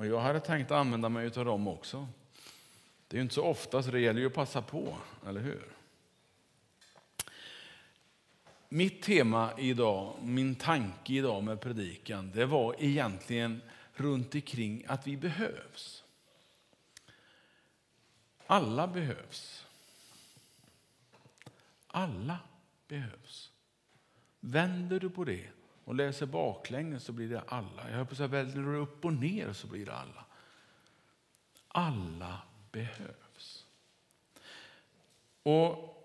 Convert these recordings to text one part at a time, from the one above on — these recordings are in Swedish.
Och jag hade tänkt använda mig av dem också. Det är ju inte så ofta, så det gäller ju att passa på, eller hur? Mitt tema idag, min tanke idag med predikan, det var egentligen runt omkring att vi behövs. Alla behövs. Alla behövs. Vänder du på det och läser baklänges så blir det alla. Jag höll på att säga, vänder du upp och ner så blir det alla. Alla behövs. Och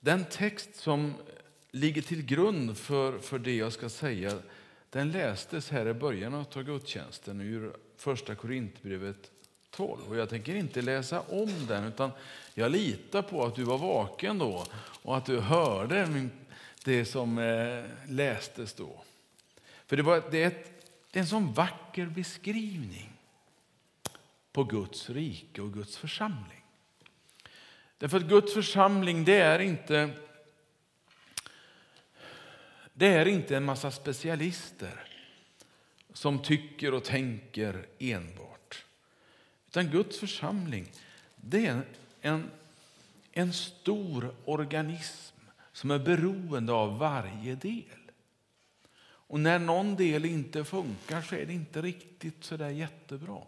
den text som ligger till grund för, för det jag ska säga, den lästes här i början av gudstjänsten ur första Korintierbrevet 12. Och jag tänker inte läsa om den, utan jag litar på att du var vaken då och att du hörde det som eh, lästes då. För det, var, det, är ett, det är en sån vacker beskrivning på Guds rike och Guds församling. Därför att Guds församling det är inte det är inte en massa specialister som tycker och tänker enbart. Utan Guds församling det är en, en stor organism som är beroende av varje del. Och när någon del inte funkar så är det inte riktigt så där jättebra.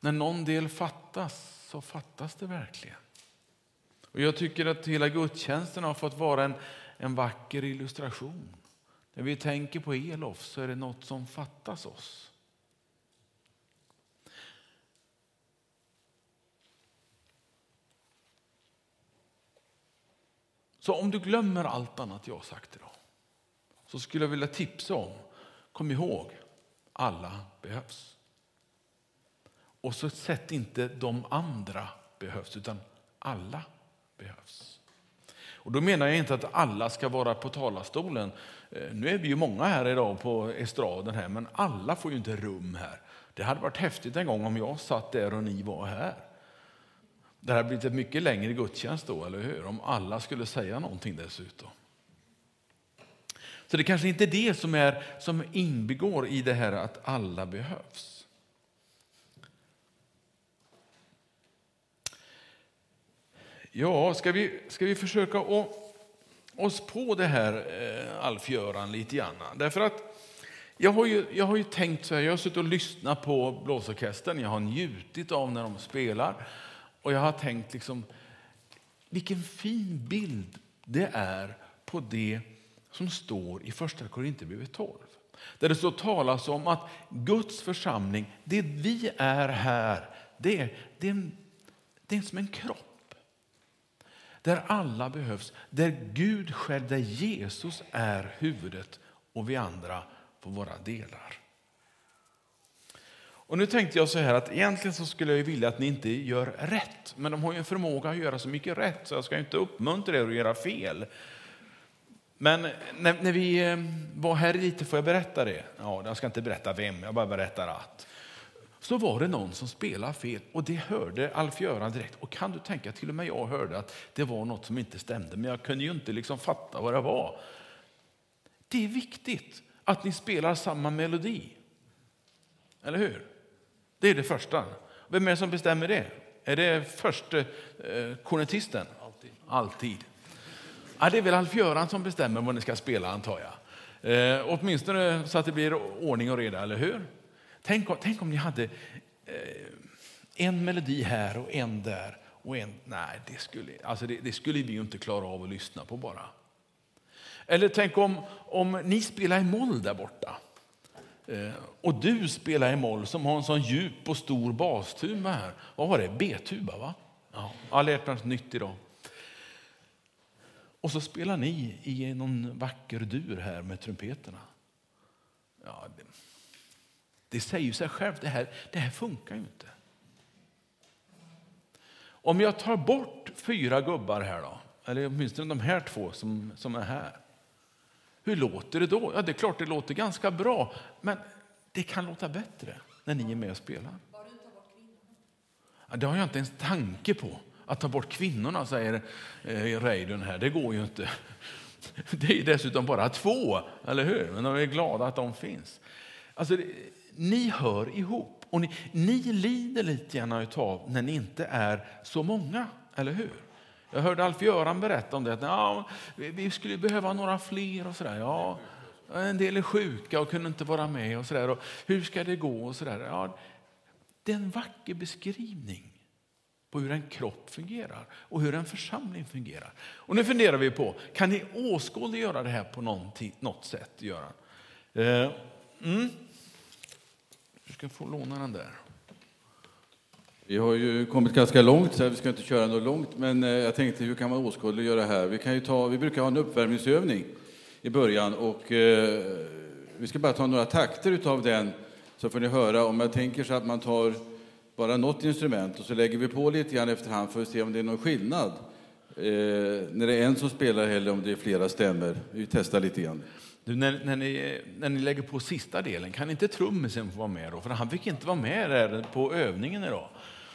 När någon del fattas så fattas det verkligen. Och Jag tycker att hela gudstjänsten har fått vara en, en vacker illustration. När vi tänker på Elof så är det något som fattas oss. Så om du glömmer allt annat jag har sagt idag så skulle jag vilja tipsa om, kom ihåg, alla behövs. Och så sätt inte de andra behövs, utan alla behövs. Och då menar jag inte att alla ska vara på talarstolen. Eh, nu är vi ju många här idag på estraden här, men alla får ju inte rum här. Det hade varit häftigt en gång om jag satt där och ni var här. Det hade blivit ett mycket längre gudstjänst då, eller hur? Om alla skulle säga någonting dessutom. Så det kanske inte är det som, är, som inbegår i det här att alla behövs. Ja, ska vi, ska vi försöka å, oss på det här eh, Alf-Göran lite grann? Därför att jag har ju, jag har ju tänkt så här, jag har suttit och lyssnat på blåsorkestern, jag har njutit av när de spelar och jag har tänkt liksom, vilken fin bild det är på det som står i första Korinthierbrevet 12. Där det så talas om att Guds församling, det vi är här, det är, det är, det är som en kropp. Där alla behövs, där Gud själv, där Jesus är huvudet och vi andra på våra delar. Och nu tänkte jag så här att egentligen så skulle jag vilja att ni inte gör rätt. Men de har ju en förmåga att göra så mycket rätt så jag ska inte uppmuntra er att göra fel. Men när, när vi eh, var här lite, får jag berätta det? Ja, jag ska inte berätta vem, jag bara berättar att. Så var det någon som spelade fel och det hörde Alf-Göran direkt. Och kan du tänka, till och med jag hörde att det var något som inte stämde, men jag kunde ju inte liksom fatta vad det var. Det är viktigt att ni spelar samma melodi. Eller hur? Det är det första. Vem är det som bestämmer det? Är det första eh, kornetisten? Alltid. Alltid. Ja, det är väl Alf-Göran som bestämmer vad ni ska spela, antar jag. Eh, åtminstone så att det blir ordning och reda, eller hur? Tänk, tänk om ni hade eh, en melodi här och en där. och en... Nej, det skulle, alltså det, det skulle vi ju inte klara av att lyssna på bara. Eller tänk om, om ni spelar i moll där borta. Eh, och du spelar i moll som har en sån djup och stor bastuba här. Vad var det? B-tuba va? Ja, jag lärt mig något nytt idag. Och så spelar ni i någon vacker dur här med trumpeterna. Ja, det, det säger ju sig självt, det här, det här funkar ju inte. Om jag tar bort fyra gubbar här då, eller åtminstone de här två som, som är här. Hur låter det då? Ja, det är klart det låter ganska bra, men det kan låta bättre när ni är med och spelar. Ja, det har jag inte ens tanke på. Att ta bort kvinnorna, säger eh, Reidun här, det går ju inte. Det är dessutom bara två, eller hur? Men de är glada att de finns. Alltså, ni hör ihop och ni, ni lider lite grann utav när ni inte är så många, eller hur? Jag hörde Alf-Göran berätta om det. Att, ja, vi skulle behöva några fler och sådär. Ja, en del är sjuka och kunde inte vara med och sådär. Hur ska det gå och sådär. Ja, det är en vacker beskrivning på hur en kropp fungerar och hur en församling fungerar. Och nu funderar vi på, kan ni åskådliggöra det här på något sätt, Göran? Eh, mm. Du ska få låna den där. Vi har ju kommit ganska långt, så vi ska inte köra något långt, men eh, jag tänkte hur kan man åskådliggöra det här? Vi, kan ju ta, vi brukar ha en uppvärmningsövning i början och eh, vi ska bara ta några takter utav den så får ni höra. Om jag tänker så att man tar bara något instrument och så lägger vi på lite grann efterhand för att se om det är någon skillnad. Eh, när det är en som spelar eller om det är flera stämmer. Vi testar lite grann. Du, när, när, ni, när ni lägger på sista delen, kan inte trummisen få vara med då? För han fick inte vara med där på övningen idag.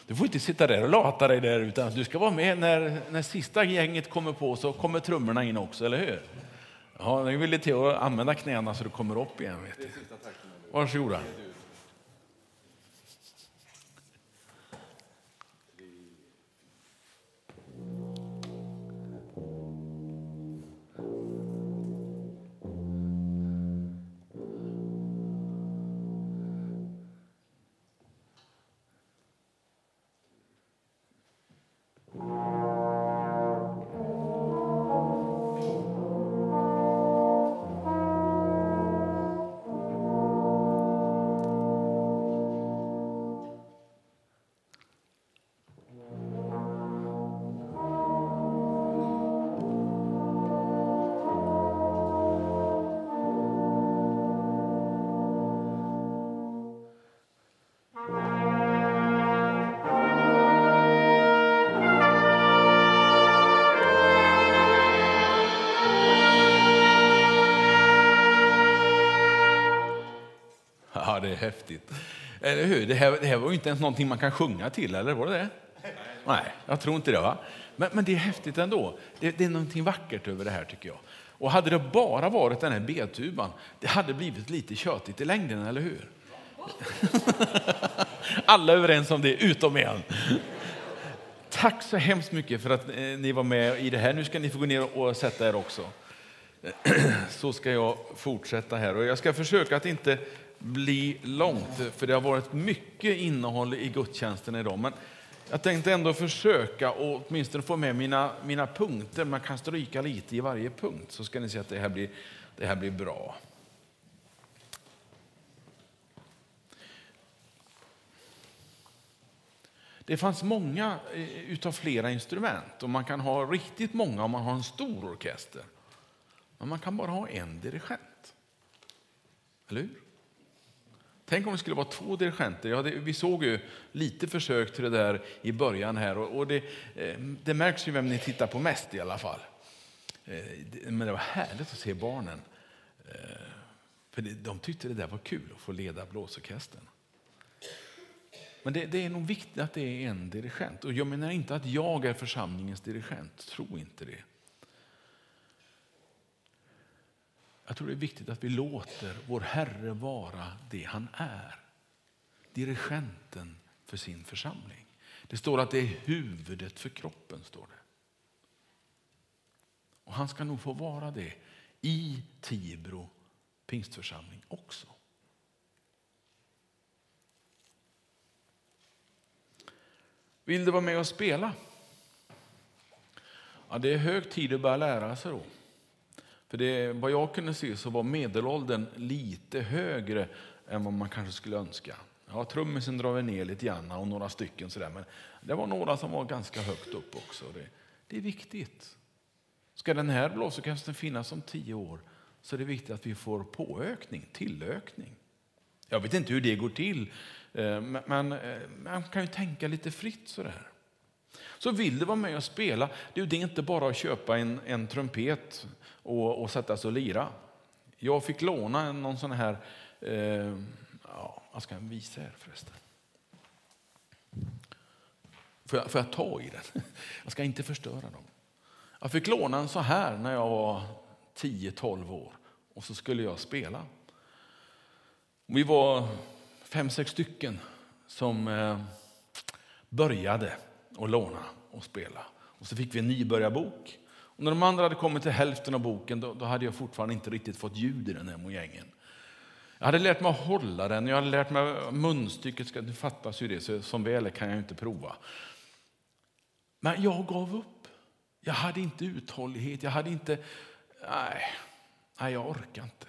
Du får inte sitta där och lata dig där, utan du ska vara med när, när sista gänget kommer på så kommer trummorna in också, eller hur? Ja, nu vill det till att använda knäna så du kommer upp igen. Vet du. Varsågoda. Häftigt. Eller hur? Det här, det här var ju inte ens någonting man kan sjunga till, eller var det det? Nej, jag tror inte det. va? Men, men det är häftigt ändå. Det, det är någonting vackert över det här tycker jag. Och hade det bara varit den här B-tuban, det hade blivit lite tjötigt i längden, eller hur? Alla är överens om det, utom en. Tack så hemskt mycket för att eh, ni var med i det här. Nu ska ni få gå ner och sätta er också. Så ska jag fortsätta här och jag ska försöka att inte bli långt, för det har varit mycket innehåll i gudstjänsten idag. Men jag tänkte ändå försöka och åtminstone få med mina, mina punkter. Man kan stryka lite i varje punkt så ska ni se att det här blir, det här blir bra. Det fanns många eh, utav flera instrument och man kan ha riktigt många om man har en stor orkester. Men man kan bara ha en dirigent. Eller hur? Tänk om det skulle vara två dirigenter. Ja, det, vi såg ju lite försök till det där i början här och, och det, eh, det, märks ju vem ni tittar på mest i alla fall. Eh, men det var härligt att se barnen. Eh, för de tyckte det där var kul att få leda blåsorkestern. Men det, det, är nog viktigt att det är en dirigent. Och jag menar inte att jag är församlingens dirigent, tro inte det. Jag tror det är viktigt att vi låter vår Herre vara det han är. Dirigenten för sin församling. Det står att det är huvudet för kroppen. står det. Och Han ska nog få vara det i Tibro pingstförsamling också. Vill du vara med och spela? Ja, det är hög tid att börja lära sig då. För det, vad jag kunde se så var medelåldern lite högre än vad man kanske skulle önska. Ja, trummisen drar vi ner lite grann och några stycken sådär, men det var några som var ganska högt upp också. Det, det är viktigt. Ska den här blåsorkestern finnas om tio år så är det viktigt att vi får påökning, tillökning. Jag vet inte hur det går till, eh, men eh, man kan ju tänka lite fritt sådär. Så vill du vara med och spela, det är inte bara att köpa en, en trumpet och, och sätta sig och lira. Jag fick låna någon sån här, eh, ja, jag ska visa er förresten? Får jag, får jag ta i den? Jag ska inte förstöra dem. Jag fick låna en så här när jag var 10-12 år och så skulle jag spela. Vi var fem, sex stycken som eh, började och låna och spela. Och så fick vi en nybörjarbok. Och när de andra hade kommit till hälften av boken då, då hade jag fortfarande inte riktigt fått ljud i den här mojängen. Jag hade lärt mig att hålla den, jag hade lärt mig munstycket, nu fattas ju det, så som väl är kan jag inte prova. Men jag gav upp. Jag hade inte uthållighet, jag hade inte... Nej, nej jag orkar inte.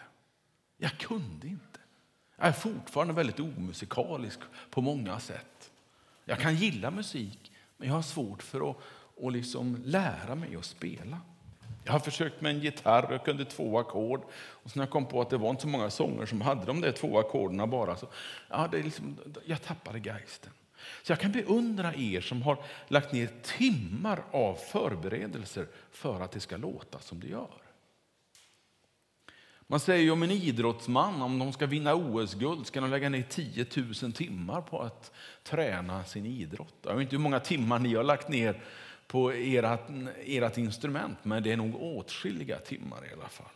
Jag kunde inte. Jag är fortfarande väldigt omusikalisk på många sätt. Jag kan gilla musik, men jag har svårt för att, och liksom lära mig att spela. Jag har försökt med en gitarr, jag kunde två ackord. Och sen jag kom på att det var inte så många sånger som hade de där två ackorden bara. Så, ja, det är liksom, jag tappade geisten. Så jag kan beundra er som har lagt ner timmar av förberedelser för att det ska låta som det gör. Man säger ju om en idrottsman, om de ska vinna OS-guld ska de lägga ner 10 000 timmar på att träna sin idrott. Jag vet inte hur många timmar ni har lagt ner på ert, ert instrument, men det är nog åtskilliga timmar i alla fall.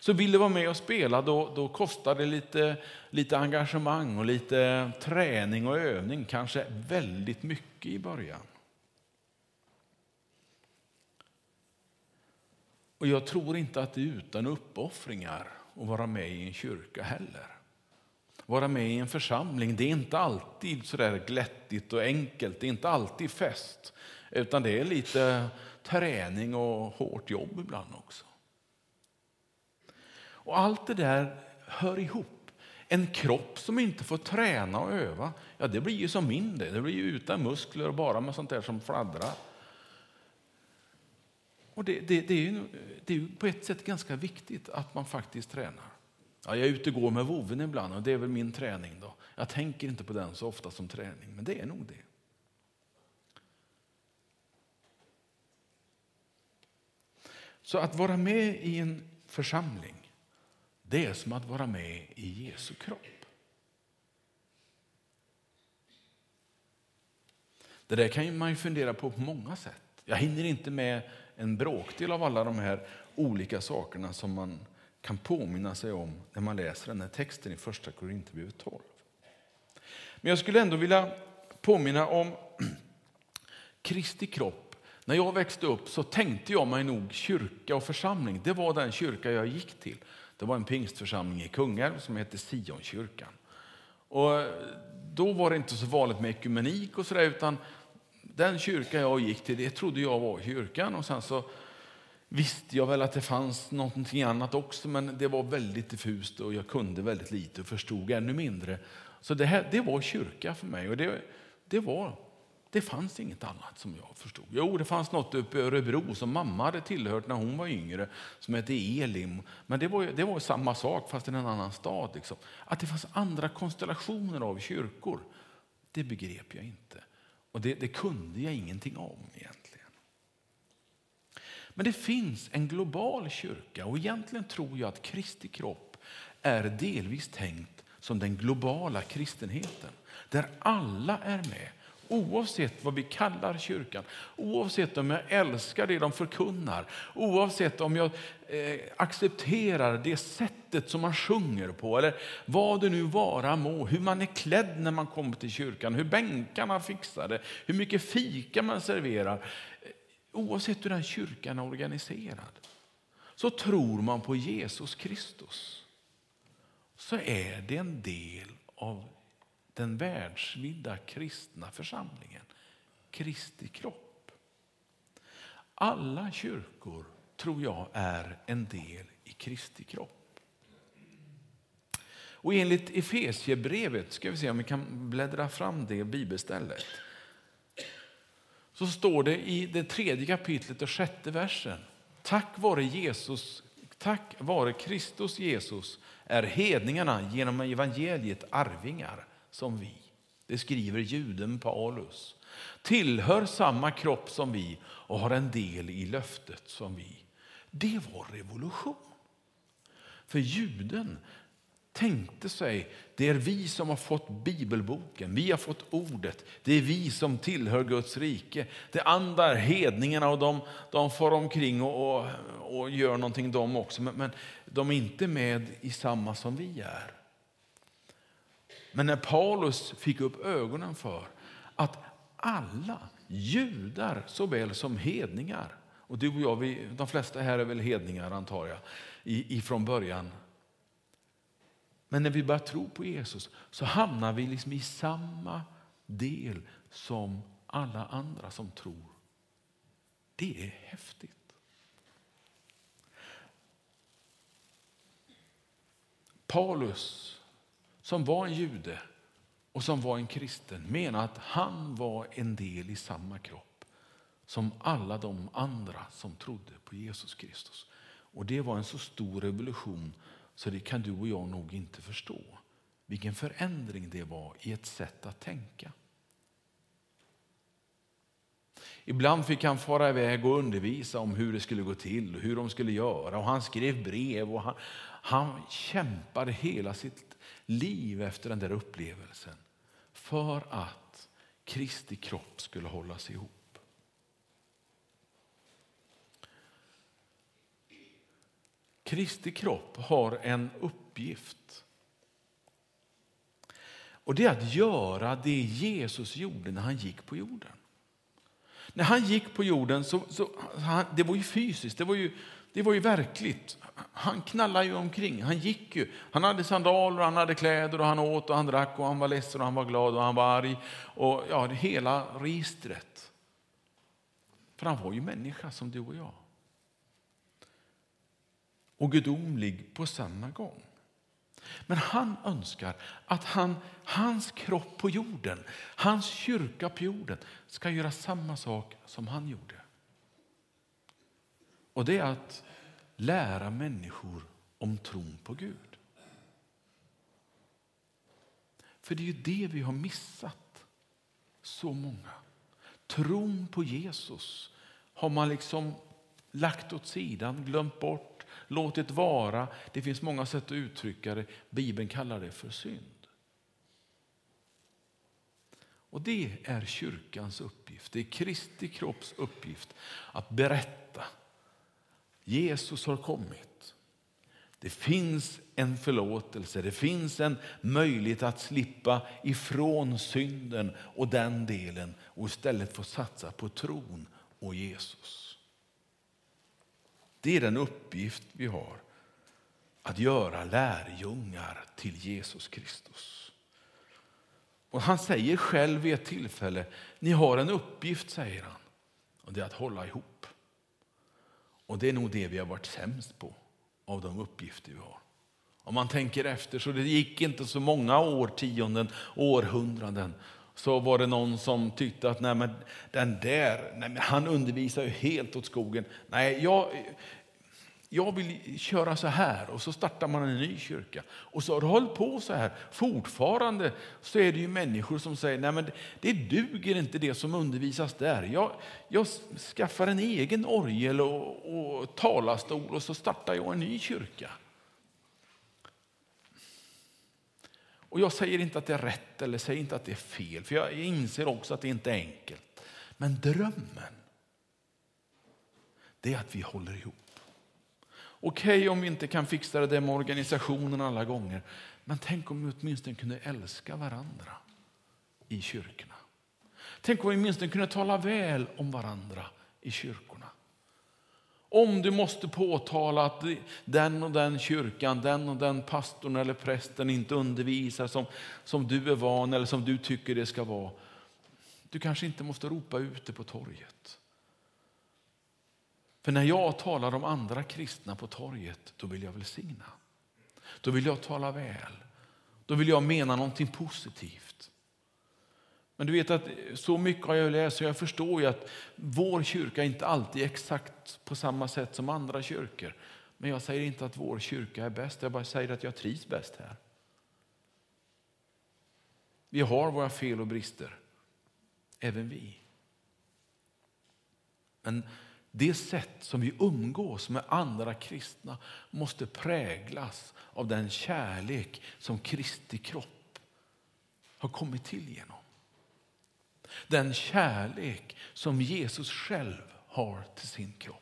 Så vill du vara med och spela då, då kostar det lite, lite engagemang och lite träning och övning, kanske väldigt mycket i början. Och jag tror inte att det är utan uppoffringar att vara med i en kyrka heller. Vara med i en församling, det är inte alltid så där glättigt och enkelt, det är inte alltid fest. Utan det är lite träning och hårt jobb ibland också. Och allt det där hör ihop. En kropp som inte får träna och öva, ja det blir ju som min det. Det blir ju utan muskler och bara med sånt där som fladdrar. Och det, det, det, är ju, det är ju på ett sätt ganska viktigt att man faktiskt tränar. Ja, jag är ute och går med voven ibland och det är väl min träning. då. Jag tänker inte på den så ofta som träning, men det är nog det. Så att vara med i en församling, det är som att vara med i Jesu kropp. Det där kan man ju fundera på på många sätt. Jag hinner inte med en bråkdel av alla de här olika sakerna som man kan påminna sig om när man läser den här texten i första Korinthierbrevet 12. Men jag skulle ändå vilja påminna om Kristi kropp. När jag växte upp så tänkte jag mig nog kyrka och församling. Det var den kyrka jag gick till. Det var en pingstförsamling i Kungälv som hette Sionkyrkan. Och då var det inte så vanligt med ekumenik och sådär, utan den kyrka jag gick till, det trodde jag var kyrkan. Och sen så visste jag väl att det fanns någonting annat också, men det var väldigt diffust och jag kunde väldigt lite och förstod ännu mindre. Så det, här, det var kyrka för mig och det, det, var, det fanns inget annat som jag förstod. Jo, det fanns något uppe i Örebro som mamma hade tillhört när hon var yngre, som hette Elim. Men det var, det var samma sak fast i en annan stad. Liksom. Att det fanns andra konstellationer av kyrkor, det begrep jag inte. Och det, det kunde jag ingenting om egentligen. Men det finns en global kyrka och egentligen tror jag att Kristi kropp är delvis tänkt som den globala kristenheten. Där alla är med, oavsett vad vi kallar kyrkan. Oavsett om jag älskar det de förkunnar, oavsett om jag Eh, accepterar det sättet som man sjunger på eller vad det nu vara må, hur man är klädd när man kommer till kyrkan, hur bänkarna fixade, hur mycket fika man serverar. Eh, oavsett hur den kyrkan är organiserad så tror man på Jesus Kristus så är det en del av den världsvida kristna församlingen, Kristi kropp. Alla kyrkor, tror jag, är en del i Kristi kropp. Och enligt Efesiebrevet, ska vi se om vi kan bläddra fram det bibelstället, så står det i det tredje kapitlet och sjätte versen. Tack vare Jesus, tack vare Kristus Jesus är hedningarna genom evangeliet arvingar som vi. Det skriver juden Paulus. Tillhör samma kropp som vi och har en del i löftet som vi. Det var revolution. För juden tänkte sig, det är vi som har fått bibelboken, vi har fått ordet, det är vi som tillhör Guds rike. Det andra är hedningarna och de, de far omkring och, och, och gör någonting de också, men, men de är inte med i samma som vi är. Men när Paulus fick upp ögonen för att alla, judar såväl som hedningar, och du och jag, vi, de flesta här är väl hedningar antar jag, ifrån början. Men när vi börjar tro på Jesus så hamnar vi liksom i samma del som alla andra som tror. Det är häftigt. Paulus, som var en jude och som var en kristen, menar att han var en del i samma kropp som alla de andra som trodde på Jesus Kristus. Och Det var en så stor revolution så det kan du och jag nog inte förstå. Vilken förändring det var i ett sätt att tänka. Ibland fick han fara iväg och undervisa om hur det skulle gå till, och hur de skulle göra. Och han skrev brev och han, han kämpade hela sitt liv efter den där upplevelsen för att Kristi kropp skulle hållas ihop. Kristi kropp har en uppgift. Och Det är att göra det Jesus gjorde när han gick på jorden. När han gick på jorden, så, så han, det var ju fysiskt, det var ju, det var ju verkligt. Han knallade ju omkring, han gick ju. Han hade sandaler, han hade kläder, och han åt och han drack och han var ledsen och han var glad och han var arg. Och ja, hela registret. För han var ju människa som du och jag. Och gudomlig på samma gång. Men han önskar att han, hans kropp på jorden, hans kyrka på jorden ska göra samma sak som han gjorde. Och det är att lära människor om tron på Gud. För det är ju det vi har missat, så många. Tron på Jesus har man liksom lagt åt sidan, glömt bort, låtit vara. Det finns många sätt att uttrycka det. Bibeln kallar det för synd. Och Det är kyrkans uppgift, det är Kristi kropps uppgift att berätta Jesus har kommit. Det finns en förlåtelse, det finns en möjlighet att slippa ifrån synden och den delen och istället få satsa på tron och Jesus. Det är den uppgift vi har, att göra lärjungar till Jesus Kristus. Och Han säger själv vid ett tillfälle, ni har en uppgift, säger han, och det är att hålla ihop. Och det är nog det vi har varit sämst på av de uppgifter vi har. Om man tänker efter så det gick inte så många årtionden, århundraden så var det någon som tyckte att nej, men den där, nej, men han undervisar ju helt åt skogen. Nej, jag, jag vill köra så här och så startar man en ny kyrka. Och så har det hållit på så här. Fortfarande så är det ju människor som säger nej men det duger inte det som undervisas där. Jag, jag skaffar en egen orgel och, och talarstol och så startar jag en ny kyrka. Och jag säger inte att det är rätt eller säger inte att det är fel, för jag inser också att det inte är enkelt. Men drömmen, det är att vi håller ihop. Okej okay, om vi inte kan fixa det med organisationen alla gånger, men tänk om vi åtminstone kunde älska varandra i kyrkorna. Tänk om vi åtminstone kunde tala väl om varandra i kyrkorna. Om du måste påtala att den och den kyrkan, den och den pastorn eller prästen inte undervisar som, som du är van eller som du tycker det ska vara. Du kanske inte måste ropa ut det på torget. För när jag talar om andra kristna på torget, då vill jag välsigna. Då vill jag tala väl. Då vill jag mena någonting positivt. Men du vet att så mycket har jag läst och jag förstår ju att vår kyrka inte alltid är exakt på samma sätt som andra kyrkor. Men jag säger inte att vår kyrka är bäst, jag bara säger att jag trivs bäst här. Vi har våra fel och brister, även vi. Men det sätt som vi umgås med andra kristna måste präglas av den kärlek som Kristi kropp har kommit till genom. Den kärlek som Jesus själv har till sin kropp.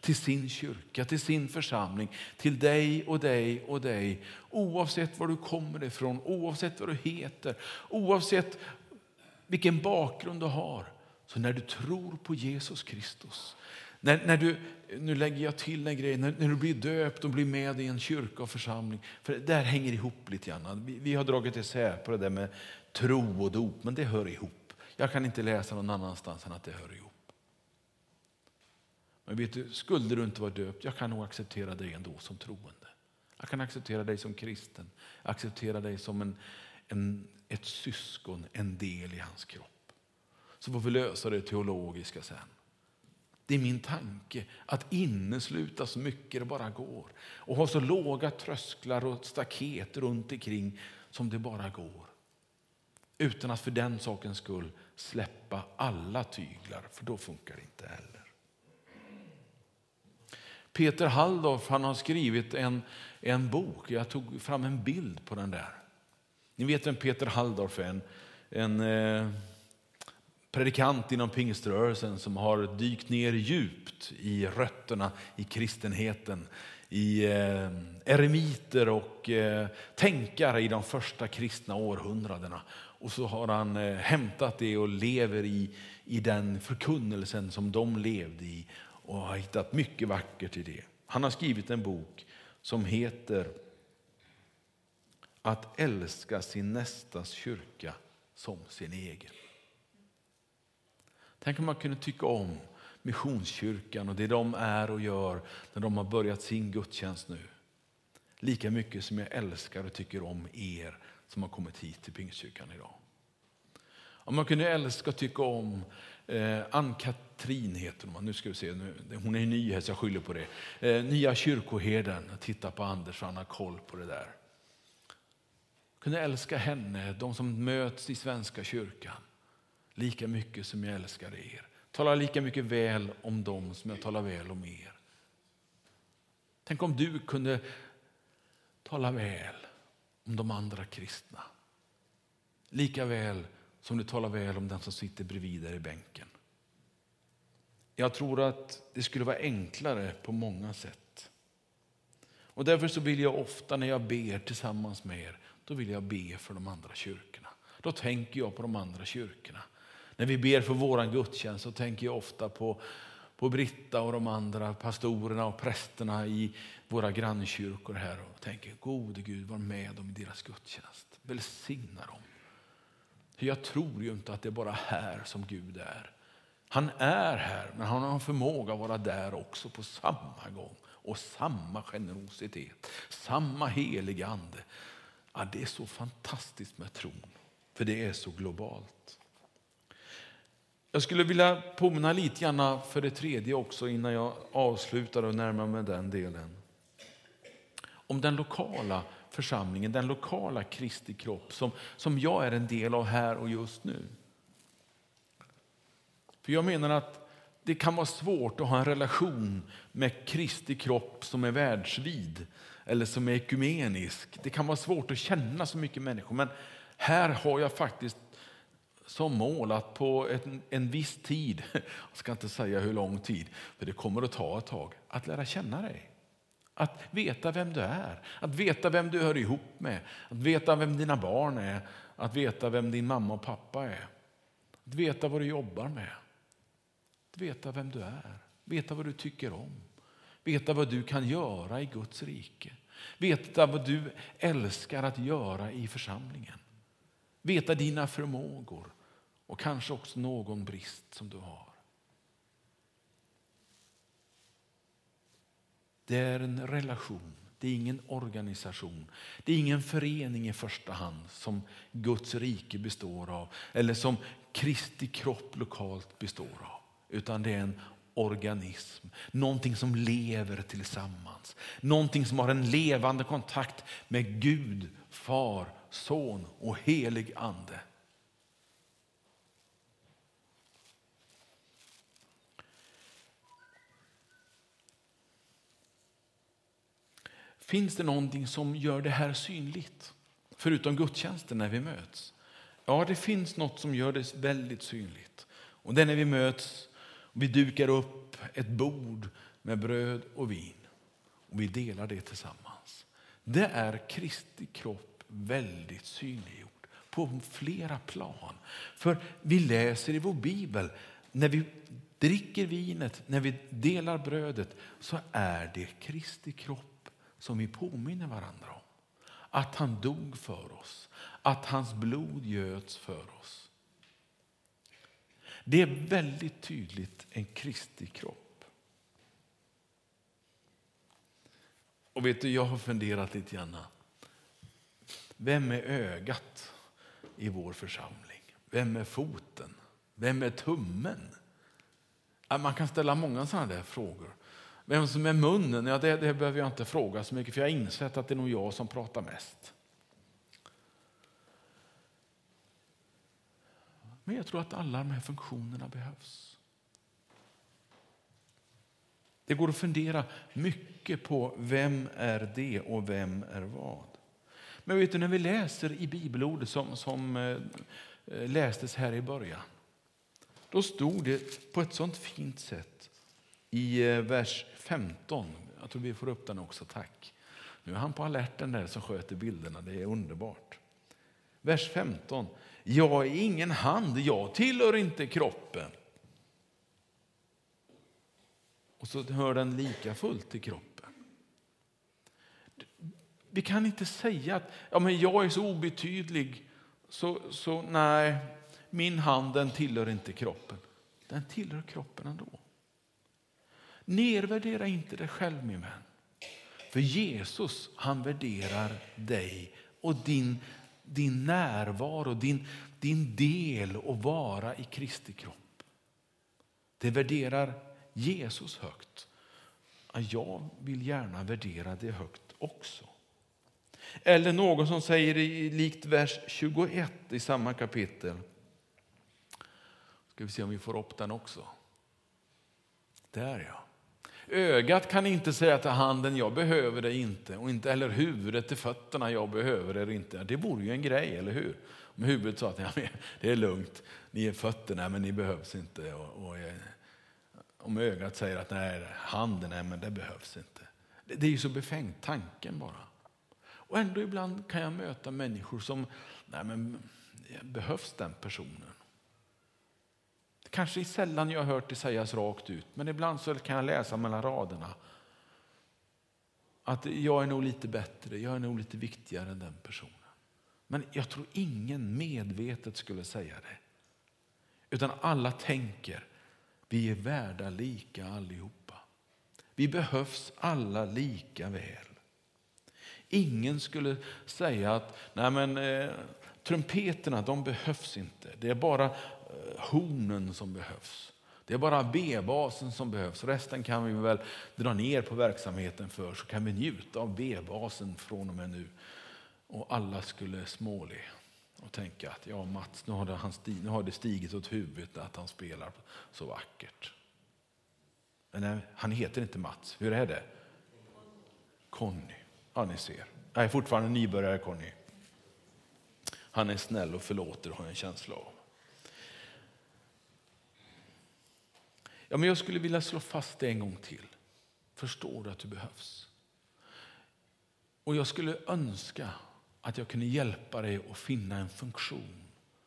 till sin kyrka, till sin församling, till dig och dig och dig. Oavsett var du kommer ifrån, oavsett vad du heter, oavsett vilken bakgrund du har. Så när du tror på Jesus Kristus, när, när du, nu lägger jag till en grej, när, när, du blir döpt och blir med i en kyrka och församling. För det där hänger ihop lite grann. Vi, vi har dragit isär på det där med tro och dop, men det hör ihop. Jag kan inte läsa någon annanstans än att det hör ihop. Men vet du, skulle du inte vara döpt, jag kan nog acceptera dig ändå som troende. Jag kan acceptera dig som kristen, acceptera dig som en, en, ett syskon, en del i hans kropp. Så får vi lösa det teologiska sen. Det är min tanke att innesluta så mycket det bara går och ha så låga trösklar och staket runt omkring som det bara går. Utan att för den sakens skull släppa alla tyglar, för då funkar det inte heller. Peter Halldorf han har skrivit en, en bok. Jag tog fram en bild på den där. Ni vet vem Peter Halldorf är? En, en eh, predikant inom pingströrelsen som har dykt ner djupt i rötterna i kristenheten. I eh, eremiter och eh, tänkare i de första kristna århundradena. Och så har han eh, hämtat det och lever i, i den förkunnelsen som de levde i och har hittat mycket vackert i det. Han har skrivit en bok som heter Att älska sin nästas kyrka som sin egen. Tänk om man kunde tycka om Missionskyrkan och det de är och gör när de har börjat sin gudstjänst nu. Lika mycket som jag älskar och tycker om er som har kommit hit till Pingstkyrkan idag. Om man kunde älska och tycka om eh, Ann-Katrin heter hon, nu ska vi se, nu, hon är ny här så jag skyller på det. Eh, nya kyrkoherden, titta på Anders han har koll på det där. Kunde älska henne, de som möts i Svenska kyrkan lika mycket som jag älskar er. Tala lika mycket väl om dem som jag talar väl om er. Tänk om du kunde tala väl om de andra kristna. Lika väl som du talar väl om den som sitter bredvid dig i bänken. Jag tror att det skulle vara enklare på många sätt. Och Därför så vill jag ofta när jag ber tillsammans med er, då vill jag be för de andra kyrkorna. Då tänker jag på de andra kyrkorna. När vi ber för vår gudstjänst så tänker jag ofta på, på Britta och de andra pastorerna och prästerna i våra grannkyrkor här och tänker gode Gud var med dem i deras gudstjänst. Välsigna dem. Jag tror ju inte att det är bara här som Gud är. Han är här, men han har en förmåga att vara där också på samma gång. Och samma generositet, samma heliga ande. Ja, det är så fantastiskt med tron, för det är så globalt. Jag skulle vilja påminna lite grann för det tredje också innan jag avslutar och närmar mig den delen. Om den lokala församlingen, den lokala Kristi kropp som, som jag är en del av här och just nu. För Jag menar att det kan vara svårt att ha en relation med Kristi kropp som är världsvid eller som är ekumenisk. Det kan vara svårt att känna så mycket människor men här har jag faktiskt som mål att på en, en viss tid, jag ska inte säga hur lång tid, för det kommer att ta ett tag, att lära känna dig. Att veta vem du är, att veta vem du hör ihop med, att veta vem dina barn är, att veta vem din mamma och pappa är. Att veta vad du jobbar med, att veta vem du är, veta vad du tycker om, veta vad du kan göra i Guds rike, veta vad du älskar att göra i församlingen. Veta dina förmågor och kanske också någon brist som du har. Det är en relation, det är ingen organisation. Det är ingen förening i första hand som Guds rike består av eller som Kristi kropp lokalt består av. Utan det är en organism, någonting som lever tillsammans. Någonting som har en levande kontakt med Gud, Far, Son och helig Ande. Finns det någonting som gör det här synligt? Förutom gudstjänsten när vi möts. Ja, det finns något som gör det väldigt synligt. Och det är när vi möts och vi dukar upp ett bord med bröd och vin och vi delar det tillsammans. Det är Kristi kropp väldigt synliggjord på flera plan. För vi läser i vår bibel, när vi dricker vinet, när vi delar brödet så är det Kristi kropp som vi påminner varandra om. Att han dog för oss, att hans blod göts för oss. Det är väldigt tydligt en Kristi kropp. Och vet du, jag har funderat lite grann. Vem är ögat i vår församling? Vem är foten? Vem är tummen? Man kan ställa många sådana där frågor. Vem som är munnen, ja, det, det behöver jag inte fråga så mycket för jag har insett att det är nog jag som pratar mest. Men jag tror att alla de här funktionerna behövs. Det går att fundera mycket på vem är det och vem är vad. Men vet du, när vi läser i bibelordet som, som eh, lästes här i början. Då stod det på ett sånt fint sätt i eh, vers 15. Jag tror vi får upp den också, tack. Nu är han på alerten där som sköter bilderna, det är underbart. Vers 15. Jag är ingen hand, jag tillhör inte kroppen. Och så hör den lika fullt till kroppen. Vi kan inte säga att ja, men jag är så obetydlig, så, så nej, min hand den tillhör inte kroppen. Den tillhör kroppen ändå. Nervärdera inte dig själv min vän. För Jesus han värderar dig och din din närvaro, din, din del och vara i Kristi kropp. Det värderar Jesus högt. Jag vill gärna värdera det högt också. Eller någon som säger likt vers 21 i samma kapitel. Ska vi se om vi får upp den också. Där ja. Ögat kan inte säga till handen, jag behöver det inte. Och inte heller huvudet till fötterna, jag behöver det inte. Det vore ju en grej, eller hur? Om huvudet sa att ja, det är lugnt, ni är fötterna, men ni behövs inte. Och, och, eh, om ögat säger att nej, handen, nej, men det behövs inte. Det, det är ju så befängt, tanken bara. Och ändå ibland kan jag möta människor som, nej men eh, behövs den personen? Kanske sällan jag har hört det sägas rakt ut, men ibland så kan jag läsa mellan raderna att jag är nog lite bättre, jag är nog lite viktigare än den personen. Men jag tror ingen medvetet skulle säga det. Utan alla tänker, vi är värda lika allihopa. Vi behövs alla lika väl. Ingen skulle säga att nej men, eh, trumpeterna de behövs inte. Det är bara Eh, hornen som behövs. Det är bara B-basen som behövs. Resten kan vi väl dra ner på verksamheten för så kan vi njuta av B-basen från och med nu. Och alla skulle småle och tänka att ja, Mats, nu har, det, han stig, nu har det stigit åt huvudet att han spelar så vackert. Men nej, han heter inte Mats. Hur är det? Conny. Ja, ni ser. Jag är fortfarande nybörjare Conny. Han är snäll och förlåter har jag en känsla av. Ja, men jag skulle vilja slå fast det en gång till. Förstår du att du behövs? Och jag skulle önska att jag kunde hjälpa dig att finna en funktion,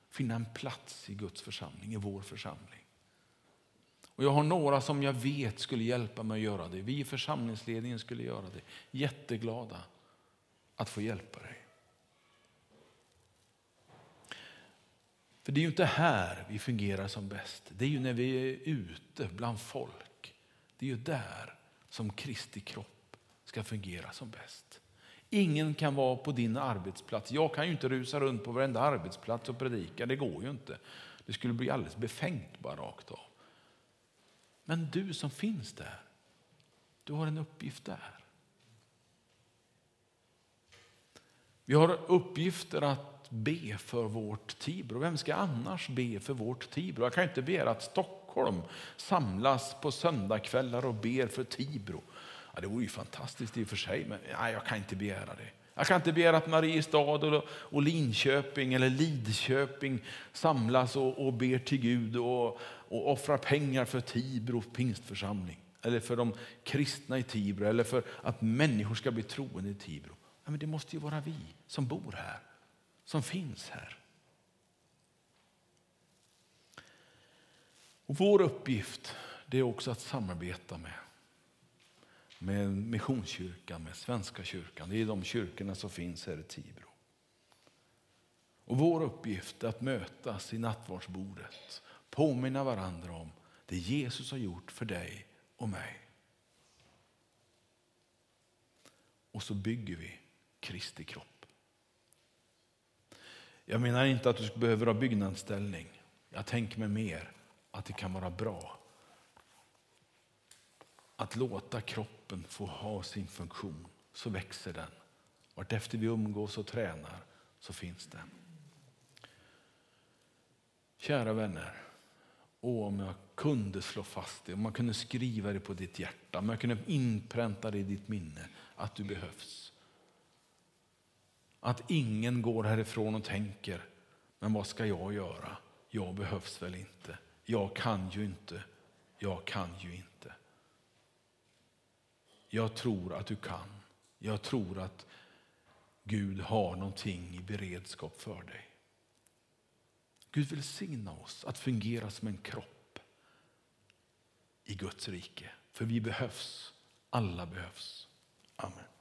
finna en plats i Guds församling, i vår församling. Och jag har några som jag vet skulle hjälpa mig att göra det. Vi i församlingsledningen skulle göra det. Jätteglada att få hjälpa dig. För det är ju inte här vi fungerar som bäst. Det är ju när vi är ute bland folk. Det är ju där som Kristi kropp ska fungera som bäst. Ingen kan vara på din arbetsplats. Jag kan ju inte rusa runt på varenda arbetsplats och predika. Det går ju inte. Det skulle bli alldeles befängt bara rakt av. Men du som finns där, du har en uppgift där. Vi har uppgifter att be för vårt Tibro. Vem ska annars be för vårt Tibro? Jag kan inte begära att Stockholm samlas på söndagskvällar och ber för Tibro. Ja, det vore ju fantastiskt i och för sig, men nej, jag kan inte begära det. Jag kan inte begära att Mariestad och, och Linköping eller Lidköping samlas och, och ber till Gud och, och offrar pengar för Tibro pingstförsamling. eller för de kristna i Tibro eller för att människor ska bli troende i Tibro. Ja, men det måste ju vara vi som bor här, som finns här. Och vår uppgift det är också att samarbeta med, med Missionskyrkan, med Svenska kyrkan. Det är de kyrkorna som finns här i Tibro. Och vår uppgift är att mötas i nattvardsbordet, påminna varandra om det Jesus har gjort för dig och mig. Och så bygger vi Kristi kropp. Jag menar inte att du behöver ha byggnadsställning. Jag tänker mig mer att det kan vara bra att låta kroppen få ha sin funktion, så växer den. Vartefter vi umgås och tränar så finns den. Kära vänner, Åh, om jag kunde slå fast det, om man kunde skriva det på ditt hjärta, om jag kunde inpränta det i ditt minne, att du behövs. Att ingen går härifrån och tänker, men vad ska jag göra? Jag behövs väl inte. Jag kan ju inte. Jag kan ju inte. Jag tror att du kan. Jag tror att Gud har någonting i beredskap för dig. Gud välsigna oss att fungera som en kropp i Guds rike. För vi behövs. Alla behövs. Amen.